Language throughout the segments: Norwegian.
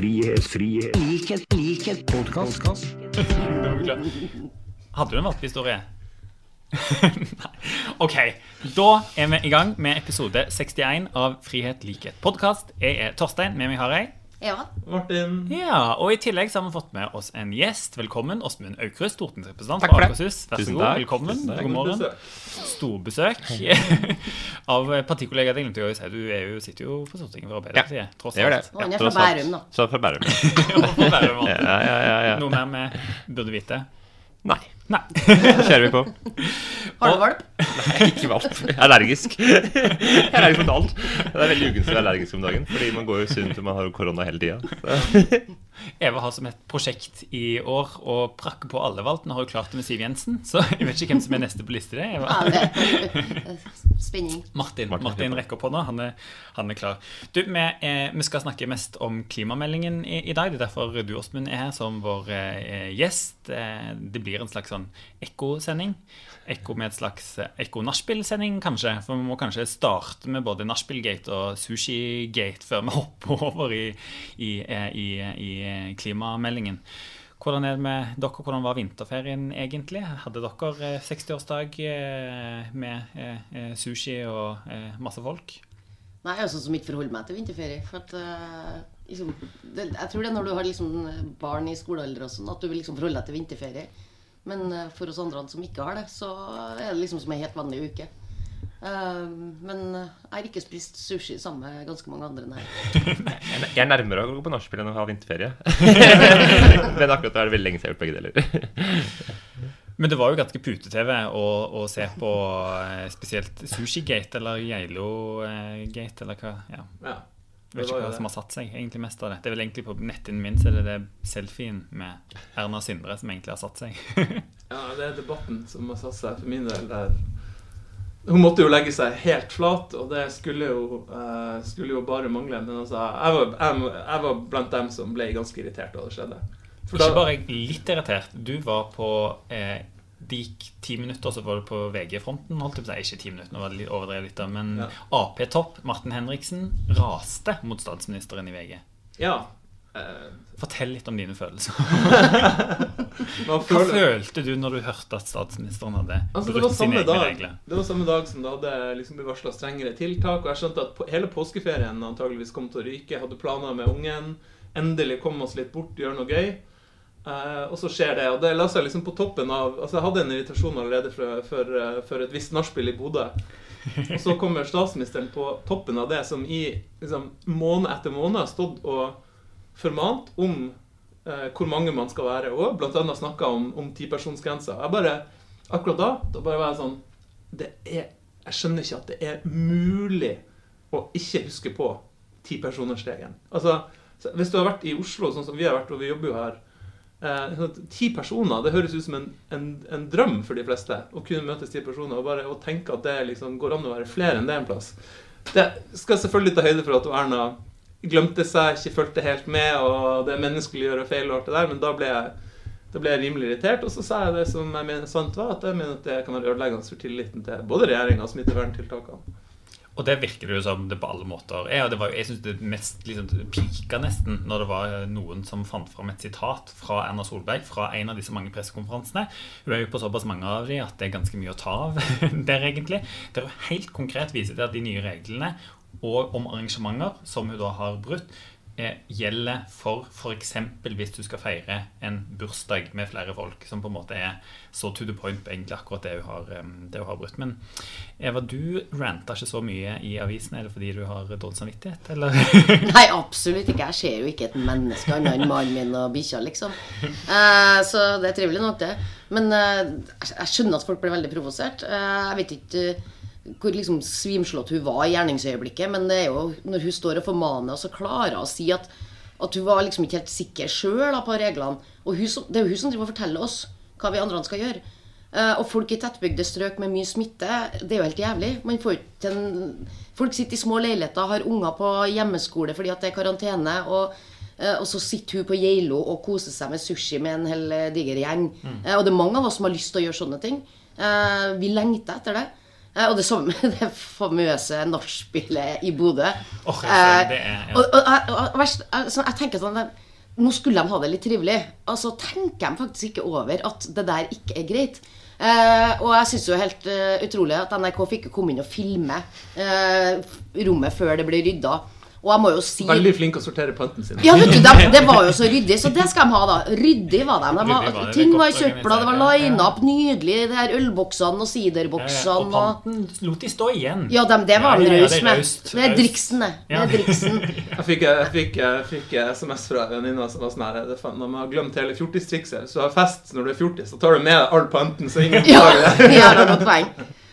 frihet, frihet, likhet, likhet, podkast. Hadde du en valpehistorie? Nei. Ok, da er vi i gang med episode 61 av Frihet, likhet, podkast. Jeg er Torstein. Med meg har jeg Ja. Martin. Ja, Og i tillegg så har vi fått med oss en gjest. Velkommen, Åsmund Aukrust, stortingsrepresentant for det. Akershus. Vær så god. takk. Velkommen. Tusen takk. God morgen. Storbesøk av partikollega. Det glemte å si. Du er jo, sitter jo på Stortinget for Arbeiderpartiet. tross Det gjør det. alt. Og han er Ja, fra tross. Bærum, da. Så fra Bærum. Ja, ja, ja, ja. Noe mer vi burde vite? Nei. Nei. Kjører vi på. Har du valp? Nei, ikke valp. Jeg er allergisk. Jeg er allergisk mot alt. Det er veldig ugunstig å være allergisk om dagen, fordi man går jo sunt og man har korona hele tida. Eva har som et prosjekt i år å prakke på alle valgene. Har jo klart det med Siv Jensen, så jeg vet ikke hvem som er neste på liste. det. Eva. Ja, det Martin, Martin rekker opp hånda. Han er, han er klar. Du, vi, eh, vi skal snakke mest om klimameldingen i, i dag. Det er derfor du, Åsmund, er her som vår eh, gjest. Eh, det blir en slags sånn ekkosending. Ekko med et slags eh, ekko-nachspiel-sending, kanskje. For vi må kanskje starte med både nachspiel-gate og sushi-gate før vi hopper over i, i, eh, i, i eh, klimameldingen. Hvordan er det med dere? Hvordan var vinterferien egentlig? Hadde dere eh, 60-årsdag eh, med sushi og masse folk? Nei, jeg er sånn som ikke forholder meg til vinterferie. For at, liksom, det, jeg tror det er når du har liksom barn i skolealder og sånn, at du vil liksom forholde deg til vinterferie. Men eh, for oss andre som ikke har det, så er det liksom som en helt vanlig uke. Eh, men eh, jeg har ikke spist sushi sammen med ganske mange andre, nei. Jeg er nærmere å gå på nachspiel enn å ha vinterferie. Men akkurat da er det veldig lenge siden jeg har gjort begge deler. Men det var jo ganske pute-TV å, å se på spesielt Sushi-gate eller Geilo-gate eller hva. Ja. Ja. Jeg vet ikke hva det. som har satt seg egentlig mest av det. Det er vel egentlig på netthinnen min så er det det selfien med Erna og Sindre som egentlig har satt seg. Ja, det er debatten som har satt seg for min del der. Hun måtte jo legge seg helt flat, og det skulle jo, uh, skulle jo bare mangle. Men altså, jeg var, jeg, jeg var blant dem som ble ganske irritert da det skjedde. For Ikke da- bare litt irritert. Du var på eh, Det gikk ti minutter, så var det på VG-fronten. holdt jeg på seg. Ikke ti minutter, nå var det litt men Ja. Ap-topp Martin Henriksen raste mot statsministeren i VG. Ja. Uh, Fortell litt om dine følelser. Hva føler, følte du når du hørte at statsministeren hadde altså, brutt sine egne dag, regler? det var samme dag som det hadde liksom blitt varsla strengere tiltak. Og jeg skjønte at hele påskeferien antageligvis kom til å ryke. Hadde planer med ungen. Endelig kom oss litt bort, gjøre noe gøy. Eh, og så skjer det. Og det la seg liksom på toppen av Altså Jeg hadde en irritasjon allerede for, for, eh, for et visst nachspiel i Bodø. Og så kommer statsministeren på toppen av det, som i liksom, måned etter måned har stått og formant om uh, hvor mange man skal være, og annet snakka om, om tipersonsgrensa. Jeg bare Akkurat da da bare var jeg sånn Det er Jeg skjønner ikke at det er mulig å ikke huske på tipersonersregelen. Altså, hvis du har vært i Oslo, sånn som vi har vært, og vi jobber jo her eh, sånn Ti personer, det høres ut som en, en, en drøm for de fleste. Å kunne møtes ti personer og bare å tenke at det liksom går an å være flere enn det en plass. Det skal selvfølgelig ta høyde for at Erna glemte seg, ikke fulgte helt med, og det er menneskelig å gjøre feil, og alt det der, men da ble jeg da ble jeg rimelig irritert, og så sa jeg det som jeg mener sant var, at jeg mener at det kan være ødeleggende for tilliten til både regjeringa og smitteverntiltakene. Og det virker det jo som det på alle måter er. Og det var, jeg synes det mest liksom, pika nesten når det var noen som fant fram et sitat fra Erna Solberg fra en av disse mange pressekonferansene. Hun er jo på såpass mange av de at det er ganske mye å ta av der, egentlig. Der hun helt konkret viser til at de nye reglene og om arrangementer som hun da har brutt, eh, gjelder for f.eks. hvis du skal feire en bursdag med flere folk, som på en måte er så to the point på egentlig akkurat det hun har, eh, det hun har brutt. Men Eva, du ranta ikke så mye i avisen. Er det fordi du har dårlig samvittighet, eller? Nei, absolutt ikke. Jeg ser jo ikke et menneske annet enn mannen min og bikkja, liksom. Eh, så det er trivelig nok, det. Men eh, jeg- skjønner at folk blir veldig provosert. Eh, jeg vet ikke eh, hvor liksom svimslått hun var i gjerningsøyeblikket, men det er jo når hun står og formaner og så klarer å si at, at hun var liksom ikke helt sikker sjøl på reglene. Og hun, det er jo hun som driver og forteller oss hva vi andre skal gjøre. Eh, og folk i tettbygde strøk med mye smitte, det er jo helt jævlig. Man får en Folk sitter i små leiligheter, har unger på hjemmeskole fordi at det er karantene. Og, eh, og så sitter hun på Geilo og koser seg med sushi med en hel eh, diger gjeng. Eh, og det er mange av oss som har lyst til å gjøre sånne ting. Vi lengter etter det. Eh, Og det samme med det famøse nachspielet i Bodø. Oh, jeg, er- ja. og, og, altså, jeg tenker sånn Nå skulle de ha det litt trivelig. Og så tenker de faktisk ikke over at det der ikke er greit. Eh, og jeg syns jo helt eh, utrolig at NRK fikk komme inn og filme eh, rommet før det ble rydda. Og jeg må jo si Veldig flink å sortere panten sin. ja, vet du, de, Det var jo så ryddig, så det skal de ha, da. Ryddig var de. de var, var det, ting var i søpla, det var lina opp nydelig. Det her ølboksene og ja, siderboksene Og panten lot de stå igjen. Ja, de, det var han raus det med. er raust. driksen, det. Det er driksen. Jeg fikk, jeg fikk, jeg fikk SMS fra en venninne som var sånn her er Når man har glemt hele fjortistrikset, så har fest når du er fjortis, så tar du med deg all panten, så ingen Ja, det. er noe poeng.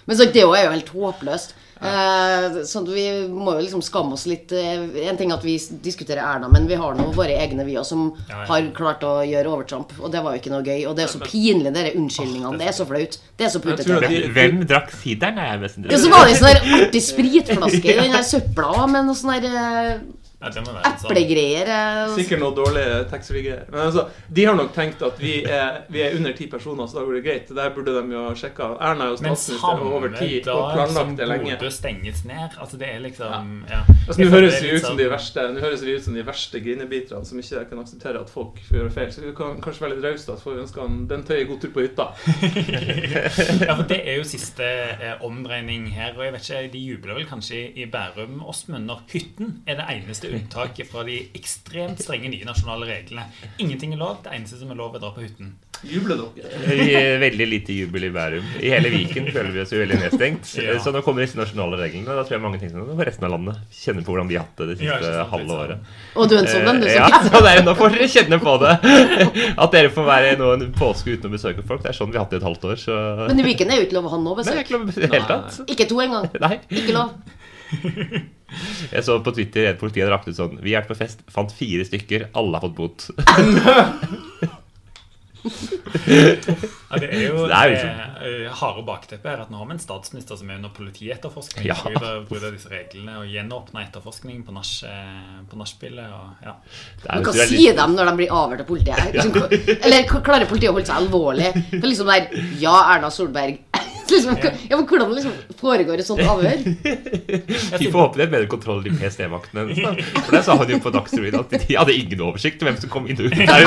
Men så, det er jo helt håpløst. Eh, så Vi må jo liksom skamme oss litt. Eh, en ting at vi diskuterer Erna, men vi har nå våre egne, vi òg, som Ja, ja. har klart å gjøre overtramp. Og det var jo ikke noe gøy. Og det er så pinlig, dere unnskyldningene. Det er så flaut. Det er så putete. de- Hvem drakk sideren? er jeg mest Ja, så var det sånn artig spritflaske i den der søpla med noe sånn der Ja, sånn. eplegreier. eh, Sikkert noe dårlige taxfree-greier. Men altså, de har nok tenkt at vi er, vi er under ti personer, så da går det greit. Der burde de jo ha sjekka. Erna er jo Men statsminister og over samme og dag som planlagt det lenge. Bodø stenges ned Altså, det er liksom Ja. Altså, Nå høres føler vi ut som sånn- de verste Nå høres vi ut som de verste grinebiterne som ikke kan akseptere at folk får gjøre feil. Så vi kan kanskje være litt rause, da, så får vi ønske han den tøye god tur på hytta. Ja, for Det er jo siste eh, omdreining her. Og jeg vet ikke, De jubler vel kanskje i, i Bærum, Åsmund, når hytten er det eneste unntaket fra de ekstremt strenge nye nasjonale reglene. Ingenting er lov. Det eneste som er lov, er å dra på hytten. Jubler dere? Vi er Veldig lite jubel i Bærum. I hele Viken føler vi oss jo veldig nedstengt. Ja. Så nå kommer disse nasjonale reglene. Da tror jeg mange tenker sånn, resten av landet kjenner på hvordan vi har hatt det det siste ja, sant, halve sånn. året. Og du er en sånn du. Eh, som- Ja, så det er, nå får dere kjenne på det. At dere får være nå en påske uten å besøke folk. Det er sånn vi har hatt det i et halvt år. Så Men i Viken er jo ikke lov å ha noe Nei, besøk. ikke lov i tatt. Ikke to engang. Nei. Ikke lov. Jeg så på Twitter at politiet hadde lagt ut sånn Vi er på fest, fant fire stykker, alle har fått bot. Ja, det er jo Det er det eh, harde bakteppet her at nå har vi en statsminister som er under politietterforskning. Ja. Bryter disse reglene og gjenåpner etterforskningen på nach- eh, på nachspielet. ja. Men hva sier litt... de når de blir avhørt av politiet? Liksom, Eller klarer politiet å holde seg alvorlig? Det er liksom der Ja, Erna Solberg. Liksom, ja, men Hvordan liksom foregår et sånt avhør? Vi får håpe det er bedre kontroll i PST-vaktene. For det sa han jo på Dagsrevyen at de hadde ingen oversikt over hvem som kom inn og ut der.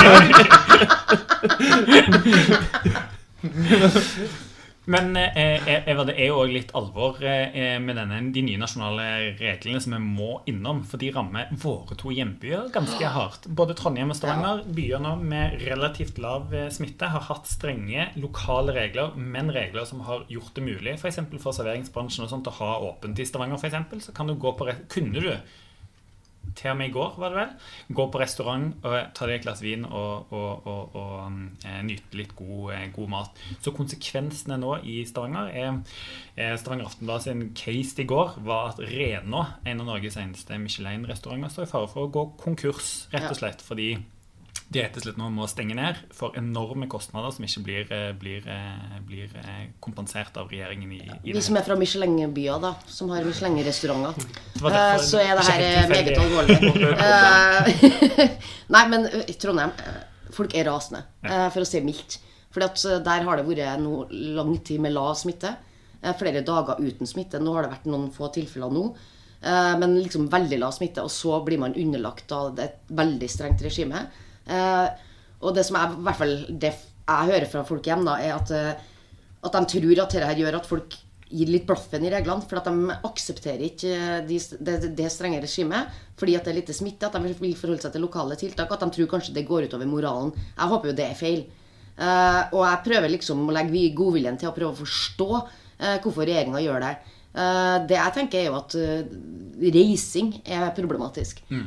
Men eh, Eva, det er jo også litt alvor eh, med denne, de nye nasjonale reglene som vi må innom. For de rammer våre to hjembyer ganske hardt. Både Trondheim og Stavanger, byer nå med relativt lav eh, smitte, har hatt strenge lokale regler, men regler som har gjort det mulig f.eks. For, for serveringsbransjen og sånt, å ha åpent i Stavanger. For eksempel, så kan du gå på kunne du til og med i går, var det vel. Gå på restaurant og ta deg et glass vin og, og, og, og um, eh, nyte litt god, eh, god mat. Så konsekvensene nå i Stavanger er eh, Stavanger Aftenblad sin case i går var at Renå, en av Norges eneste Michelin-restauranter, står i fare for å gå konkurs, rett og slett fordi de rett og slett nå må stenge ned for enorme kostnader som ikke blir, eh, blir, eh, blir eh, kompensert av regjeringen i, i Vi som er fra Michelin-byer, da, som har Michelin-restauranter, så er det her meget alvorlig. Nei, men i Trondheim Folk er rasende, for å si mildt. For der har det vært noe lang tid med lav smitte. Flere dager uten smitte. Nå har det vært noen få tilfeller nå. Men liksom veldig lav smitte, og så blir man underlagt av et veldig strengt regime. Eh, Og det som er, i hvert fall det jeg hører fra folk hjemme, da, er at, eh, at de tror at dette gjør at folk gir litt blaffen i reglene. For at de aksepterer ikke de, det, det strenge regimet fordi at det er lite smitte. At de vil forholde seg til lokale tiltak. At de tror kanskje det går utover moralen. Jeg håper jo det er feil. Eh, og jeg prøver liksom å legge godviljen til å prøve å forstå eh, hvorfor regjeringa gjør det. Eh, det jeg tenker, er jo at eh, reising er problematisk. Mm.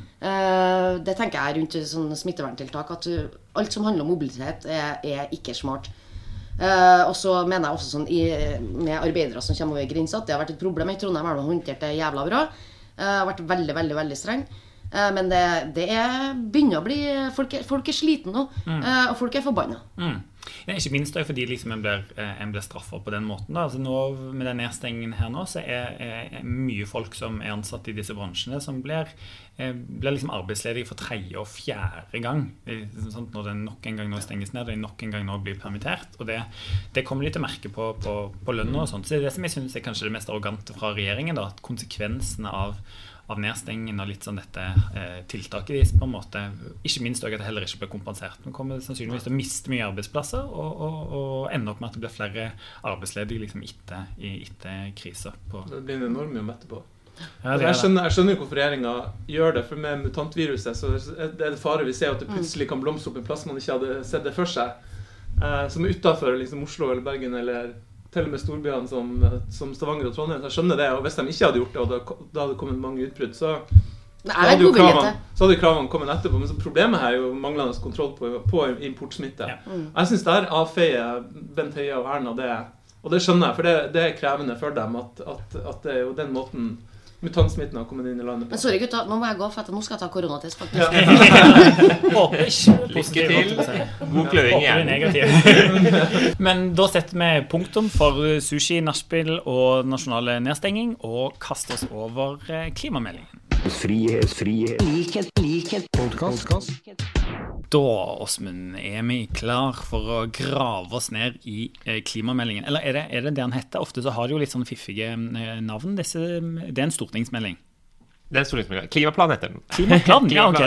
det tenker jeg rundt sånne smitteverntiltak. At eh, alt som handler om mobilitet, er, er ikke smart. Eh, og så mener jeg også sånn i, med arbeidere som kommer over grensa, at det har vært et problem. I Trondheim har de håndtert det jævla bra. Uh, har vært veldig, veldig veldig streng. Eh, men det, det er, begynner å bli Folk er, folk er slitne nå, eh, og folk er forbanna. Mm. Ja, ikke minst fordi liksom en blir, eh, en blir straffa på den måten. Altså nå, med den nedstengingen her nå, så er, er, mye folk som er ansatt i disse bransjene, som blir, eh, blir liksom arbeidsledige for tredje og fjerde gang. Liksom sånn, når det nok en gang nå stenges ned, og nok en gang nå blir permittert. Og det, det kommer de til å merke på, på, på lønna og sånt. Så det er det som jeg synes er kanskje det mest arrogante fra regjeringen. da, at Konsekvensene av av nedstengingen og litt sånn dette eh, tiltaket deres på en måte Ikke minst også at det heller ikke blir kompensert. Vi kommer sannsynligvis til å miste mye arbeidsplasser og, og, og ende opp med at det blir flere arbeidsledige liksom etter, i- etter krisa. på- Det blir en enorm jobb etterpå. Ja, det er jeg, skjønner, jeg skjønner hvorfor regjeringa gjør det, for med mutantviruset så er det fare vi ser at det plutselig kan blomstre opp en plass man ikke hadde sett det for seg. Eh, som er utafor liksom, Oslo eller Bergen eller til og med storbyene som, som Stavanger og Trondheim. Så jeg skjønner det. Og hvis de ikke hadde gjort det, og det da hadde kommet mange utbrudd, så så er hadde jo kravene, så hadde jo kravene kommet etterpå. Men så problemet her er jo manglende kontroll på, på importsmitte. Ja. Jeg syns der avfeier Bent Høie og Erna det. Og det skjønner jeg, for det, det er krevende for dem at, at, at det er jo den måten mutantsmitten har kommet inn i landet Men sorry, gutta. Nå må jeg gå, for at nå skal jeg ta koronatest, faktisk. Ikke Lykke til. God kløing igjen. Men da setter vi punktum for sushi, nachspiel og nasjonale nedstenging, og kaster oss over eh, klimameldingen. Frihet, frihet, likhet, likhet, podkast. Da, Åsmund, er vi klar for å grave oss ned i eh, klimameldingen. Eller er det, er det det han heter? Ofte så har de jo litt sånn fiffige eh, navn. Disse, det er en stortingsmelding. Det er stortingsmeldinga. Klimaplan heter den. Klimaplan? Ja, ok.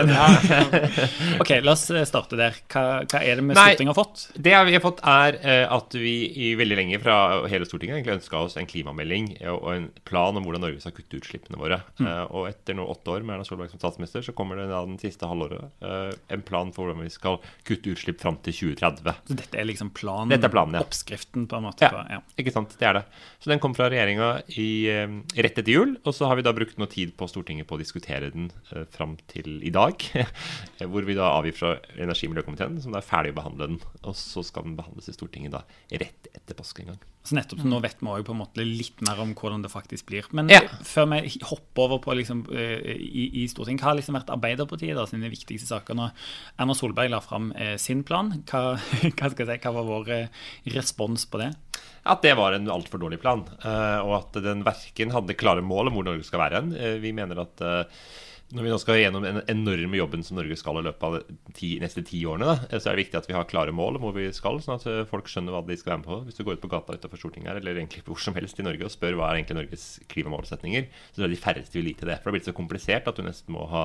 Ok, la oss eh, starte der. Hva, hva er det vi Stortinget har fått? Det vi har fått, er eh, at vi i veldig lenge fra hele Stortinget egentlig ønska oss en klimamelding eh, og en plan om hvordan Norge skal kutte utslippene våre. Mm. Og etter nå åtte år med Erna Solberg som statsminister, så kommer det da den siste halvåret eh, en plan for hvordan vi skal kutte utslipp fram til 2030. Så dette er liksom planen, Dette er planen, ja. oppskriften, på en måte? Ja. på- ja. Ikke sant, det er det. Så den kom fra regjeringa eh, rett etter jul, og så har vi da brukt noe tid på Stortinget på å diskutere den eh, fram til i dag. hvor vi da avgir fra energi- og miljøkomiteen, som da er ferdig å behandle den. Og så skal den behandles i Stortinget da rett etter påske en gang. Så nettopp, så Nå vet vi også på en måte litt mer om hvordan det faktisk blir. Men Ja. før vi hopper over på liksom, eh, i, i Stortinget, hva har liksom vært Arbeiderpartiet da, sine viktigste saker? Når Erna Solberg la fram eh, sin plan, hva, hva, si, hva var vår eh, respons på det? At det var en altfor dårlig plan, eh, og at den verken hadde klare mål om hvor Norge skal være hen. Eh, Vi mener at eh, når vi nå skal gjennom den enorme jobben som Norge skal i løpet av de ti, neste ti årene, da, så er det viktig at vi har klare mål om hvor vi skal, sånn at eh, folk skjønner hva de skal være med på. Hvis du går ut på gata utenfor Stortinget her, eller egentlig hvor som helst i Norge og spør hva er egentlig Norges klimamålsetninger, så tror jeg de færreste vil vite det. For det har blitt så komplisert at du nesten må ha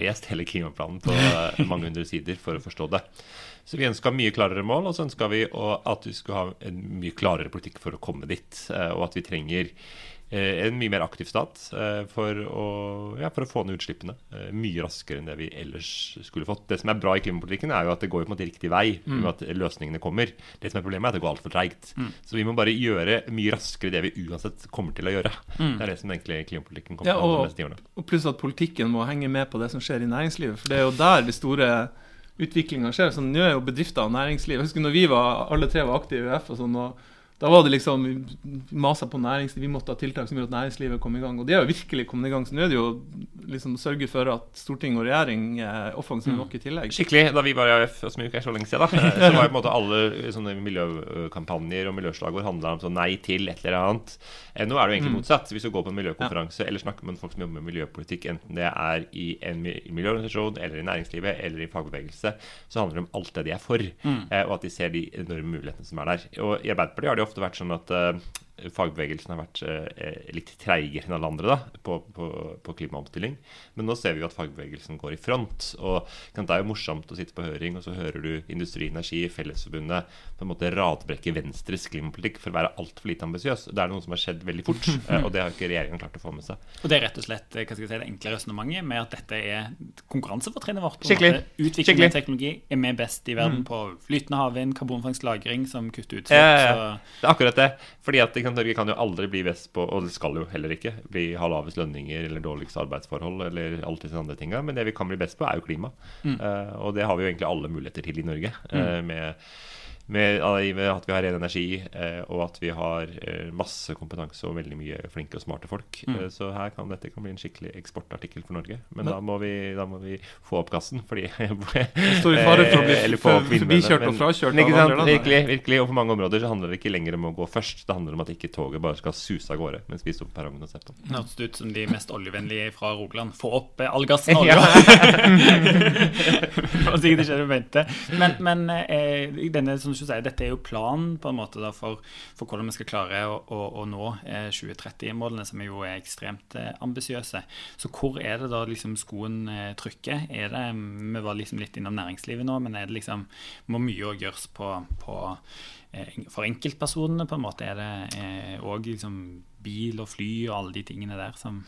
lest hele klimaplanen på eh, mange hundre sider for å forstå det. Så vi ønska mye klarere mål, og så ønska vi at vi skulle ha en mye klarere politikk for å komme dit. eh, Og at vi trenger eh, en mye mer aktiv stat eh, for å, ja, for å få ned utslippene eh, mye raskere enn det vi ellers skulle fått. Det som er bra i klimapolitikken, er jo at det går på en måte riktig vei, med at løsningene kommer. Det som er problemet, er at det går altfor treigt. Så vi må bare gjøre mye raskere det vi uansett kommer til å gjøre. Det er det som egentlig klimapolitikken kommer Ja, til å handle de neste årene. og pluss at politikken må henge med på det som skjer i næringslivet. For det er jo der de store utviklinga skjer. Så nå er jo bedrifter og næringsliv Jeg husker når vi var, alle tre var aktive i UF, og sånn, og da var det liksom masa på næringslivet. Vi måtte ha tiltak som gjorde at næringslivet kom i gang. Og de har jo virkelig kommet i gang. Så nå er det jo liksom sørge for at storting og regjering er offensive nok i tillegg. Skikkelig. Da vi var i AUF, som ikke er så lenge siden, da, så var jo på en måte alle sånne miljøkampanjer og miljøslagord handla om sånn nei til et eller annet. Eh, Nå er det jo egentlig motsatt. Hvis du går på en miljøkonferanse eller snakker med folk som jobber med miljøpolitikk, enten det er i en miljøorganisasjon eller i næringslivet eller i fagbevegelse, så handler det om alt det de er for, mm. og at de ser de enorme mulighetene som er der. Og i Arbeiderpartiet har det jo ofte vært sånn at eh, fagbevegelsen har vært eh, litt treigere enn alle andre da, på, på, på klimaomstilling. Men nå ser vi jo at fagbevegelsen går i front. Og Det er jo morsomt å sitte på høring, og så hører du Industri Energi, Fellesforbundet, på en måte radbrekke Venstres klimapolitikk for å være altfor lite ambisiøs. Det er noe som har skjedd veldig fort, eh, og det har ikke regjeringen klart å få med seg. Og det er rett og slett eh, hva skal jeg si, det enkle resonnementet med at dette er konkurransefortrinnet vårt. Skikkelig. Utvikling av teknologi er vi best i verden på flytende havvind, karbonfangst lagring som kutter utslipp. Ja, ja, ja. Det er akkurat det. Fordi at sant, Norge kan jo aldri bli best på, og det skal jo heller ikke, bli ha lavest lønninger eller dårligst arbeidsforhold eller alt disse andre tinga. Men det vi kan bli best på, er jo klima. Eh, og det har vi jo egentlig alle muligheter til i Norge. Uh, med med, med at vi har ren energi, eh, og at vi har eh, masse kompetanse og veldig mye flinke og smarte folk. Mm. Eh, så her kan dette kan bli en skikkelig eksportartikkel for Norge. Men, Men- da, må vi, da må vi få opp gassen, fordi står i fare for å bli eller få opp for- forbikjørt og frakjørt men ikke av andre land. Virkelig, virkelig, og på mange områder så handler det ikke lenger om å gå først. Det handler om at ikke toget bare skal suse av gårde mens vi står på perrongen og ser på. Hørtes ut som de mest oljevennlige fra Rogaland. Få opp eh, all gassen og olja! det var sikkert ikke det du mente. Men, men eh, denne, som du sier, dette er jo planen på en måte da, for, for hvordan vi skal klare å, å, å nå eh, 2030-målene, som jo er ekstremt eh, ambisiøse. Så hvor er det da liksom skoen eh, trykker? Er det, Vi var liksom litt innom næringslivet nå, men er det liksom Må mye òg gjøres på, på eh, for enkeltpersonene, på en måte? Er det òg liksom bil og fly og alle de tingene der som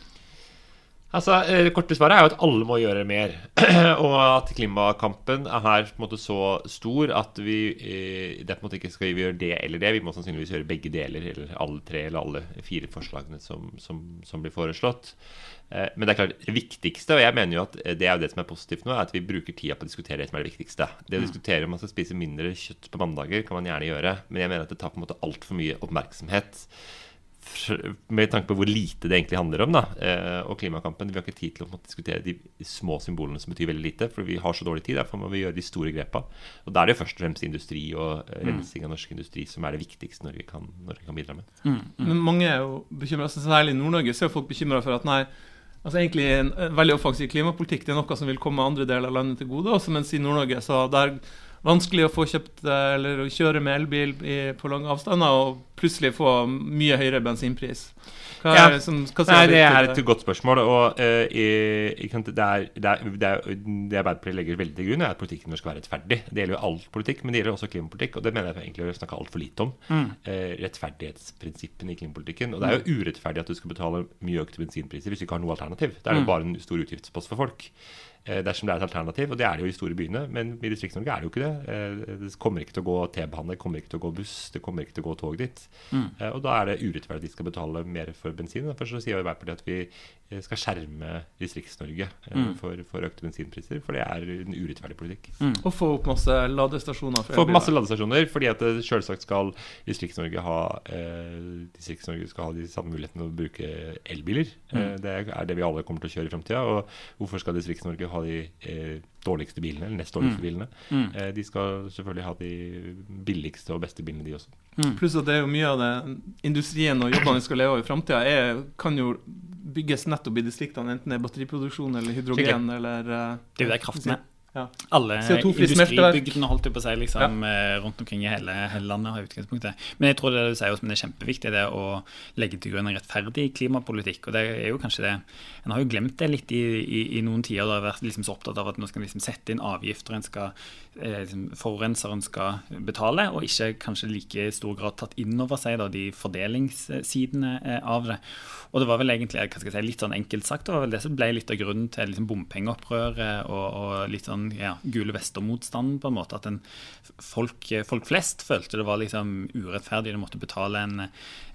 Altså, eh, Det korte svaret er jo at alle må gjøre mer. og at klimakampen er her på en måte så stor at vi eh, det på en måte ikke skal gjøre det eller det. Vi må sannsynligvis gjøre begge deler, eller alle tre eller alle fire forslagene som, som, som blir foreslått. Eh, Men det er klart, det viktigste, og jeg mener jo at det er jo det som er positivt nå, er at vi bruker tida på å diskutere det som er det viktigste. Det å diskutere om man skal spise mindre kjøtt på mandager, kan man gjerne gjøre, men jeg mener at det tar på en måte altfor mye oppmerksomhet med tanke på hvor lite det egentlig handler om. da, eh, Og klimakampen. Vi har ikke tid til å diskutere de små symbolene som betyr veldig lite. For vi har så dårlig tid. Derfor må vi gjøre de store grepa. Og da er det først og fremst industri og eh, rensing av norsk industri som er det viktigste Norge kan, Norge kan bidra med. Men mange er jo bekymret, altså, Særlig i Nord-Norge så er folk bekymra for at nei, altså egentlig en, veldig offensiv klimapolitikk det er noe som vil komme andre deler av landet til gode. Også mens i Nord-Norge så det er vanskelig å få kjøpt eh, eller å kjøre med elbil i, på lange avstander og plutselig få mye høyere bensinpris. Hva Ja. er det som, hva Nei, Det er et godt spørsmål. og uh, i- Det er, det, er, det, er, det Arbeiderpartiet legger veldig til grunn, er at politikken vår skal være rettferdig. Det gjelder jo all politikk, men det gjelder også klimapolitikk. Og det mener jeg egentlig vi snakker altfor lite om. Eh, rettferdighetsprinsippene i klimapolitikken. Og det er jo urettferdig at du skal betale mye økte bensinpriser hvis du ikke har noe alternativ. Det er jo bare en stor utgiftspost for folk. Eh, dersom det er et alternativ, og det er det jo i store byene, men i Distrikts-Norge er det jo ikke det. Eh, det kommer ikke til å gå T-bane, det kommer ikke til å gå buss, det kommer ikke til å gå tog dit. Mm. og da er det urettferdig at de skal betale mer for bensin. Derfor så sier Arbeiderpartiet at vi eh, skal skjerme Distrikts-Norge mm. for, for økte bensinpriser, for det er en urettferdig politikk. Og få opp masse ladestasjoner for opp masse ladestasjoner, fordi at selvsagt skal Distrikts-Norge ha eh, Distrikts-Norge skal ha de samme mulighetene å bruke elbiler. Eh, det er det vi alle kommer til å kjøre i framtida. Og hvorfor skal Distrikts-Norge ha de eh, dårligste bilene, eller nest dårligste bilene? Eh, de skal selvfølgelig ha de billigste og beste bilene, de også. Pluss at det er jo mye av det industrien og jobbene vi skal leve av i framtida, kan jo bygges nettopp i distriktene, enten det er batteriproduksjon eller hydrogen eller uh, Det er jo der kraften er. Ja. Alle industribygdene holdt jeg på å si, liksom, ja. rundt omkring i hele, hele landet har utgangspunktet. Men jeg tror det du sier også, men det er kjempeviktig det å legge til grunn en rettferdig klimapolitikk. Og det er jo kanskje det En har jo glemt det litt i, i, i noen tider. Da har vært liksom så opptatt av at nå skal liksom sette inn avgifter, en skal eh, liksom, forurenseren skal betale, og ikke kanskje like stor grad tatt inn over seg da, de fordelingssidene eh, av det. Og det var vel egentlig hva skal jeg si, litt sånn enkelt sagt, det var vel det som ble litt av grunnen til liksom bompengeopprøret og, og litt sånn ja, gule vester-motstanden, på en måte. At en, folk, folk flest følte det var liksom urettferdig, de måtte betale en,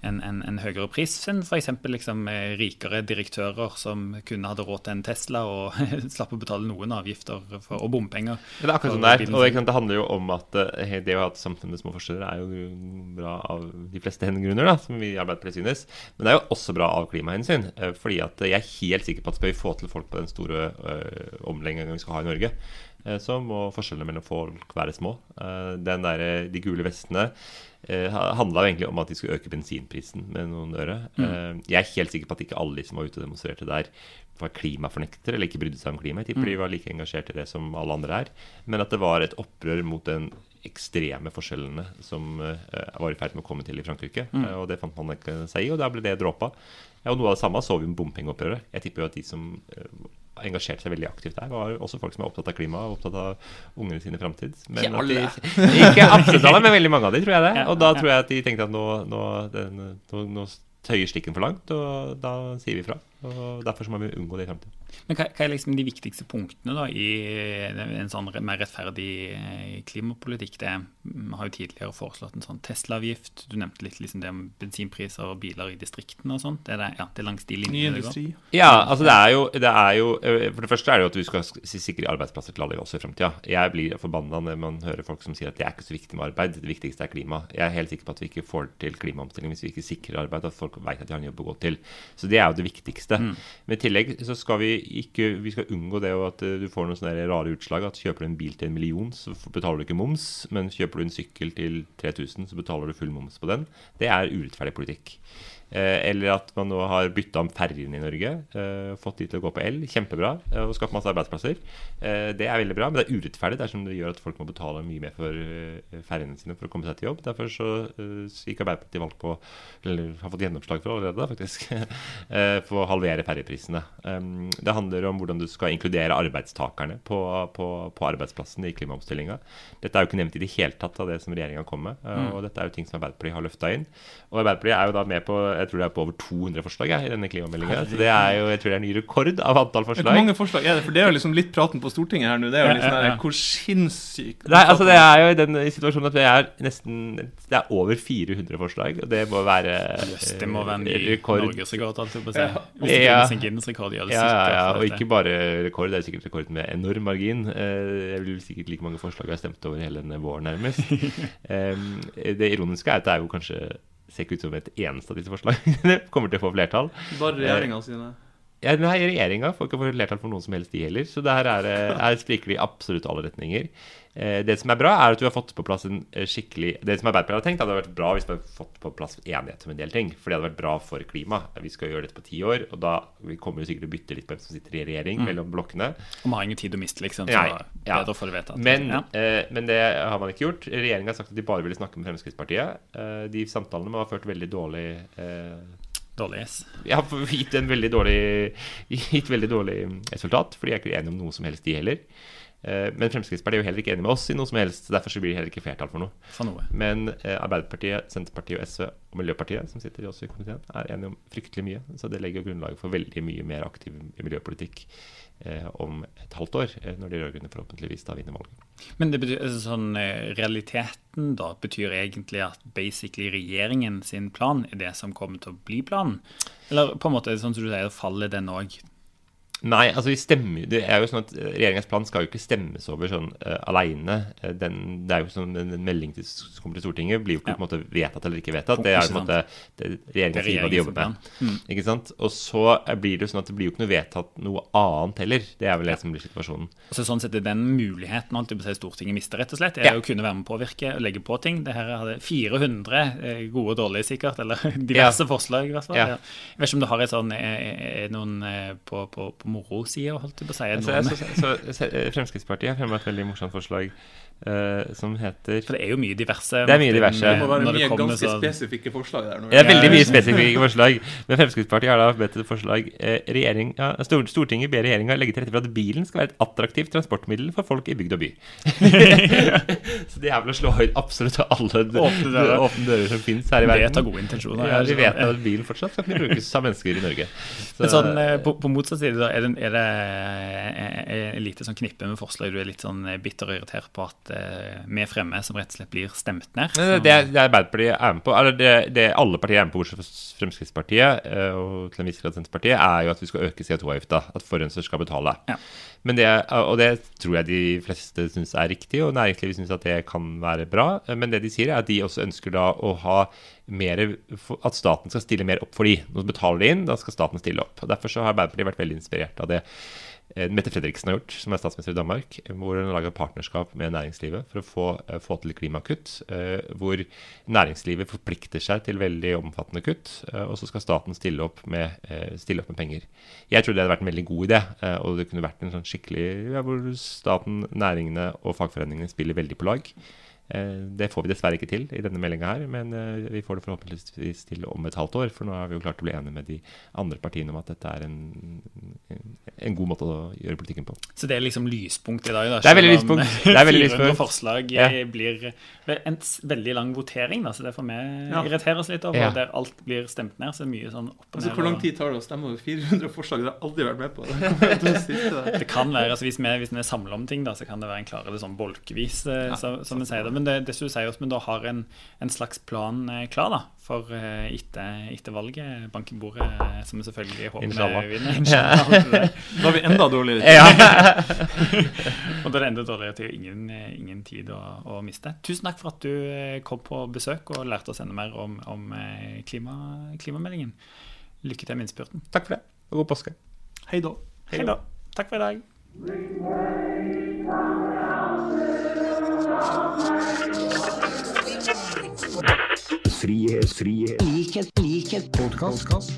en, en, en høyere pris enn f.eks. Liksom, eh, rikere direktører som kunne hadde råd til en Tesla og slapp å betale noen avgifter for, og bompenger. Ja, det er akkurat sånn det er. Og det handler jo om at eh, det å ha samfunnet små forskjeller er jo bra av de fleste grunner, da, som vi i Arbeiderpartiet synes. Men det er jo også bra av klimahensyn. eh, Fordi at jeg er helt sikker på at skal vi få til folk på den store uh, omleggingen vi skal ha i Norge, så må forskjellene mellom folk være små. Eh, den der, eh, de gule vestene handla egentlig om at de skulle øke bensinprisen med noen øre. Mm. jeg er helt sikker på at ikke alle de som var ute og demonstrerte der, var klimafornektere eller ikke brydde seg om klima. Jeg tipper de var like engasjert i det som alle andre er. Men at det var et opprør mot den ekstreme forskjellene som eh, var i ferd med å komme til i Frankrike. Mm. og det fant man ikke seg i, og da ble det dråpa. Ja, og Noe av det samme så vi med bompengeopprøret. Jeg tipper jo at de som eh, engasjerte seg veldig aktivt der, var også folk som er opptatt av klima og opptatt av ungene sine framtid. Men Ikke at de- alle. Ikke absolutt alle, men veldig mange av de, tror jeg det. Og da tror jeg at de tenkte at nå, nå, den, nå, nå tøyer stikken for langt, og da sier vi fra. Og Derfor så må vi unngå det i fremtiden. Men hva, hva er liksom de viktigste punktene da i en sånn mer rettferdig eh, klimapolitikk? Det, vi har jo tidligere foreslått en sånn Tesla-avgift. Du nevnte litt liksom det om bensinpriser og biler i distriktene og sånt. Det er, det, ja, det er langs de linjene det går. Ja, altså det er, jo, det er jo eh, For det første er det jo at du skal sikre arbeidsplasser til alle også i fremtida. Jeg blir forbanna når man hører folk som sier at det er ikke så viktig med arbeid, det viktigste er klima. Jeg er helt sikker på at vi ikke får til klimaomstilling hvis vi ikke sikrer arbeid, at folk vet at de har en jobb å gå til. Så det er jo det viktigste. Men i tillegg så skal vi ikke Vi skal unngå det at eh, du får noen sånne rare utslag. At kjøper du en bil til en million, så betaler du ikke moms. Men kjøper du en sykkel til 3000, så betaler du full moms på den. Det er urettferdig politikk. Eh, eller at man nå har bytta om ferjene i Norge. Eh, fått de til å gå på el. Kjempebra. Eh, og skapt masse arbeidsplasser. Eh, det er veldig bra, men det er urettferdig dersom det gjør at folk må betale mye mer for ferjene sine for å komme seg til jobb. Derfor så gikk Arbeiderpartiet valg på, eller har fått gjennomslag for allerede, faktisk, eh, på å halvere ferjeprisene. Det handler om hvordan du skal inkludere arbeidstakerne på, på, på arbeidsplassen i klimaomstillinga. Dette er jo ikke nevnt i det hele tatt av det som regjeringa kom med. eh, Og dette er jo ting som Arbeiderpartiet har løfta inn. Og Arbeiderpartiet er jo da med på jeg tror det er på over 200 forslag jeg, i denne klimameldinga. Så det er jo jeg tror det er ny rekord av antall Men Hvor mange forslag er det? For det er jo liksom litt praten på Stortinget her nå. Det er jo sånn her, ja. Hvor sinnssykt Nei, altså Det er jo i den situasjonen at det er nesten Det er over 400 forslag, og det må være yes, det må være en ny eh, rekord. norgesrekord, alt jeg på å si. Ja. Hvis det finnes en Guinness-rekord, gjør det Ja, ja, ja, og ikke bare rekord, det er sikkert rekord med enorm margin. Det Jeg vil sikkert like mange forslag jeg har stemt over hele denne våren, nærmest. Det ironiske er at det er jo kanskje ser ikke ut som et eneste av disse forslagene kommer til å få flertall. Bare regjeringa sine. Ja, nei, Regjeringa får ikke flertall for noen som helst, de heller. Så det her er, eh, her spriker det i absolutt alle retninger. Eh, Det som er bra, er at du har fått på plass en eh, skikkelig Det som Arbeiderpartiet hadde tenkt, hadde vært bra hvis vi hadde fått på plass enighet om en del ting. For det hadde vært bra for klimaet. Vi skal gjøre dette på ti år, og da vi kommer vi sikkert til å bytte litt på hvem som sitter i regjering mellom blokkene. Og man har ingen tid å miste, liksom. Så Nei, ja. bedre å få det vedtatt. Men, ja. eh, men det har man ikke gjort. Regjeringa har sagt at de bare ville snakke med Fremskrittspartiet. Eh, de samtalene må ha ført veldig dårlig eh, Dårlig yes. Jeg har gitt en veldig dårlig, gitt veldig dårlig resultat, for de er ikke enige om noe som helst, de heller. Eh, Men Fremskrittspartiet er jo heller ikke enig med oss i noe som helst. Derfor så blir det heller ikke flertall for noe. For noe. Men eh, Arbeiderpartiet, Senterpartiet og SV og Miljøpartiet, som sitter også i komiteen, er enige om fryktelig mye. Så det legger grunnlaget for veldig mye mer aktiv miljøpolitikk eh, om et halvt år, når de rød-grønne forhåpentligvis da vinner valget. Men det betyr, altså, sånn, realiteten da betyr egentlig at basically regjeringen sin plan er det som kommer til å bli planen? Eller på en måte, sånn som du sier, faller den òg? Nei, altså vi stemmer Det er jo sånn at regjeringas regjeringens plan skal jo ikke stemmes over sånn uh, aleine. Det er jo sånn en, en melding til, som kommer til Stortinget, blir jo ikke Ja. på en måte vedtatt eller ikke vedtatt. Det er jo på en måte regjeringa er sier hva de jobber regjeringens Mm. Ikke sant? Og så blir det jo sånn at det blir jo ikke noe vedtatt noe annet heller. Det er vel det som blir situasjonen. Altså, sånn sett er den muligheten holdt jeg på å si, Stortinget mister, rett og slett, er Ja. å kunne være med å påvirke og legge på ting. Det her hadde 400 eh, gode og dårlige, sikkert, eller diverse forslag, i hvert fall. Ja. Ja. Jeg vet ikke om du har et sånn, noen eh, på, på, på moro-sida, holdt jeg på å si? Altså, Noen, så, så, så Fremskrittspartiet har fremmet et veldig morsomt forslag uh, som heter for det er jo mye diverse. Det er mye diverse. Det må være når det mye kommer ganske sånn- spesifikke forslag der. Nå. Det er veldig mye spesifikke forslag. Men Fremskrittspartiet har da bedt et forslag eh, regjering, ja, Stortinget ber regjeringa legge til rette for at bilen skal være et attraktivt transportmiddel for folk i bygd og by. Så det er vel å slå ut absolutt alle Åpne dører. åpne dører som finnes her i Vet av tar gode intensjoner. Ja, vi vet Ja. at bilen fortsatt skal kunne brukes av mennesker i Norge. Så, Men sånn, eh, på, på motsatt side, da, er det, er det er eh, lite sånn knippe med forslag du er litt sånn eh, bitter og irritert på at vi fremmer, som rett og slett blir stemt ned? Men det, det, det Arbeiderpartiet er med på, eller det, det alle partier er med på, bortsett fra Fremskrittspartiet eh, og til en viss grad Senterpartiet, er jo at vi skal øke CO2-avgifta. At forurenser skal betale. Ja. Det, og det tror jeg de fleste syns er riktig, og næringslivet syns at det kan være bra. Men det de sier, er at de også ønsker da å ha mer At staten skal stille mer opp for de. Nå betaler de inn, da skal staten stille opp. Og Derfor så har Arbeiderpartiet vært veldig inspirert av det Mette Fredriksen har gjort, som er statsminister i Danmark, hvor hun har laga partnerskap med næringslivet for å få, eh, få til klimakutt. eh, Hvor næringslivet forplikter seg til veldig omfattende kutt, eh, og så skal staten stille opp med, eh, stille opp med penger. Jeg tror det hadde vært en veldig god idé, eh, og det kunne vært en sånn skikkelig ja, hvor staten, næringene og fagforeningene spiller veldig på lag. Eh, Det får vi dessverre ikke til i denne meldinga her, men eh, vi får det forhåpentligvis til om et halvt år. For nå har vi jo klart å bli enige med de andre partiene om at dette er en, en, en god måte å gjøre politikken på. Så det er liksom lyspunkt i dag, da. Det er veldig lyspunkt. Det er veldig 400 lyspunkt. forslag Ja. blir en veldig lang votering, da, så det får vi Ja. irritere oss litt over. Ja. Der alt blir stemt ned, så er mye sånn opp og Altså, ned. Hvor lang tid tar det å stemme over 400 forslag? Det har jeg aldri vært med på. Det. Det kan være, altså Hvis vi, hvis vi samler om ting, da, så kan det være en klarere sånn bolkevis, eh, Ja, så, som vi sier det. Men det, det sier oss, men da har en, en slags plan eh, klar da, for eh, etter, etter valget. Banken bordet, eh, som vi selvfølgelig håper vi vinner. Ja. Da er vi enda dårligere tid. Ja. Og da er det enda dårligere til ingen, ingen tid å, å miste. Tusen takk for at du kom på besøk og lærte oss enda mer om, om klima, klimameldingen. Lykke til med innspurten. Takk for det, og god påske. Hei da. Hei da. Takk for i dag. Frihet, frihet, likhet, likhet, podkast.